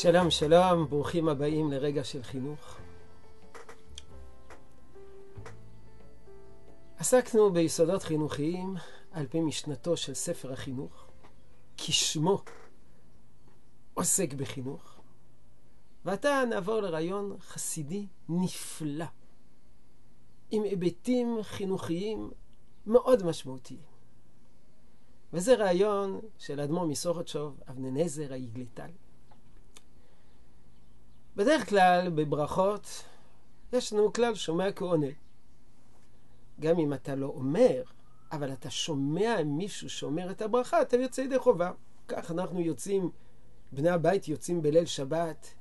שלום, שלום, ברוכים הבאים לרגע של חינוך. עסקנו ביסודות חינוכיים על פי משנתו של ספר החינוך, כשמו עוסק בחינוך, ועתה נעבור לרעיון חסידי נפלא, עם היבטים חינוכיים מאוד משמעותיים. וזה רעיון של אדמו"ר מסורצ'וב, אבננזר האיגליטל. בדרך כלל בברכות יש לנו כלל שומע כעונה. גם אם אתה לא אומר, אבל אתה שומע מישהו שאומר את הברכה, אתה יוצא ידי חובה. כך אנחנו יוצאים, בני הבית יוצאים בליל שבת,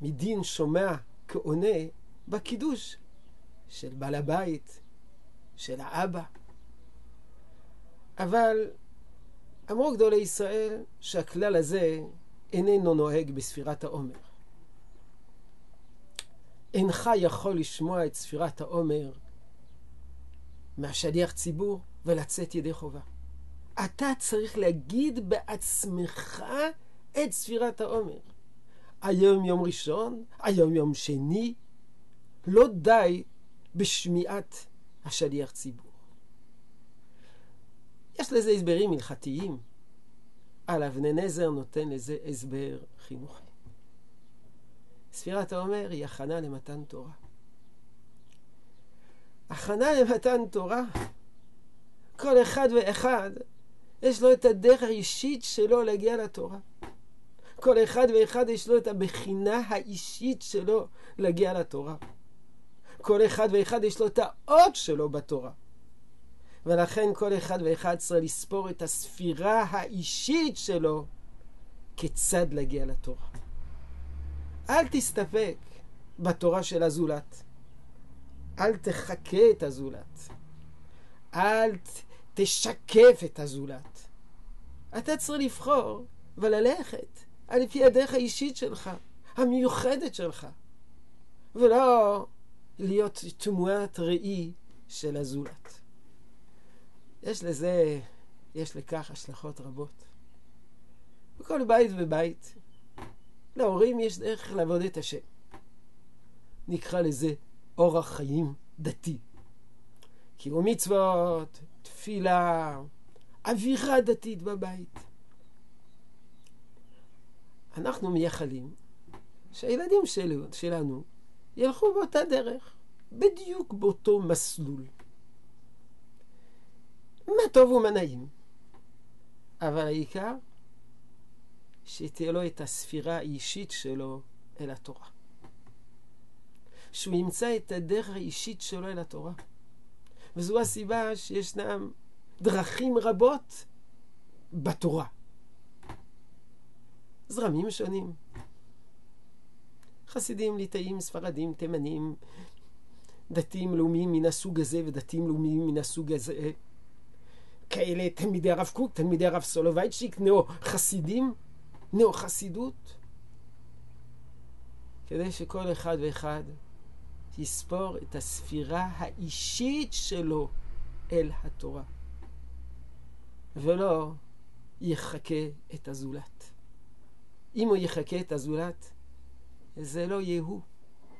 מדין שומע כעונה בקידוש של בעל הבית, של האבא. אבל אמרו גדולי ישראל שהכלל הזה איננו נוהג בספירת העומר. אינך יכול לשמוע את ספירת העומר מהשליח ציבור ולצאת ידי חובה. אתה צריך להגיד בעצמך את ספירת העומר. היום יום ראשון, היום יום שני, לא די בשמיעת השליח ציבור. יש לזה הסברים הלכתיים, על אבני נזר נותן לזה הסבר חינוכי. ספירת העומר היא הכנה למתן תורה. הכנה למתן תורה, כל אחד ואחד יש לו את הדרך האישית שלו להגיע לתורה. כל אחד ואחד יש לו את הבחינה האישית שלו להגיע לתורה. כל אחד ואחד יש לו את האות שלו בתורה. ולכן כל אחד ואחד צריך לספור את הספירה האישית שלו כיצד להגיע לתורה. אל תסתפק בתורה של הזולת. אל תחכה את הזולת. אל תשקף את הזולת. אתה צריך לבחור וללכת על פי הדרך האישית שלך, המיוחדת שלך, ולא להיות תמונת ראי של הזולת. יש לזה, יש לכך השלכות רבות. בכל בית ובית להורים יש דרך לעבוד את השם. נקרא לזה אורח חיים דתי. קיום מצוות, תפילה, אווירה דתית בבית. אנחנו מייחלים שהילדים שלנו, שלנו ילכו באותה דרך, בדיוק באותו מסלול. מה טוב ומה נעים. אבל העיקר שתהיה לו את הספירה האישית שלו אל התורה. שהוא ימצא את הדרך האישית שלו אל התורה. וזו הסיבה שישנם דרכים רבות בתורה. זרמים שונים. חסידים, ליטאים, ספרדים, תימנים, דתיים לאומיים מן הסוג הזה ודתיים לאומיים מן הסוג הזה. כאלה תלמידי הרב קוק, תלמידי הרב סולובייצ'יק, נאו חסידים, נאו-חסידות, כדי שכל אחד ואחד יספור את הספירה האישית שלו אל התורה, ולא יחכה את הזולת. אם הוא יחכה את הזולת, זה לא יהיה הוא,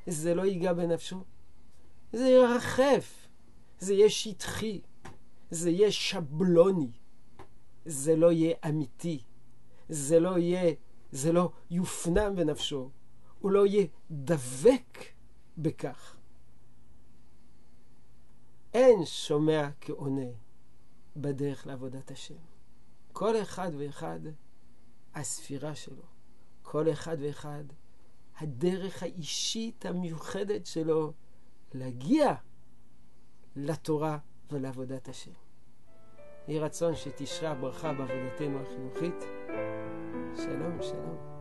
זה לא ייגע בנפשו, זה ירחף, זה יהיה שטחי, זה יהיה שבלוני, זה לא יהיה אמיתי. זה לא יהיה, זה לא יופנם בנפשו, הוא לא יהיה דבק בכך. אין שומע כעונה בדרך לעבודת השם. כל אחד ואחד הספירה שלו, כל אחד ואחד הדרך האישית המיוחדת שלו להגיע לתורה ולעבודת השם. יהי רצון שתשרה ברכה בעבודתנו החינוכית. שלום, שלום.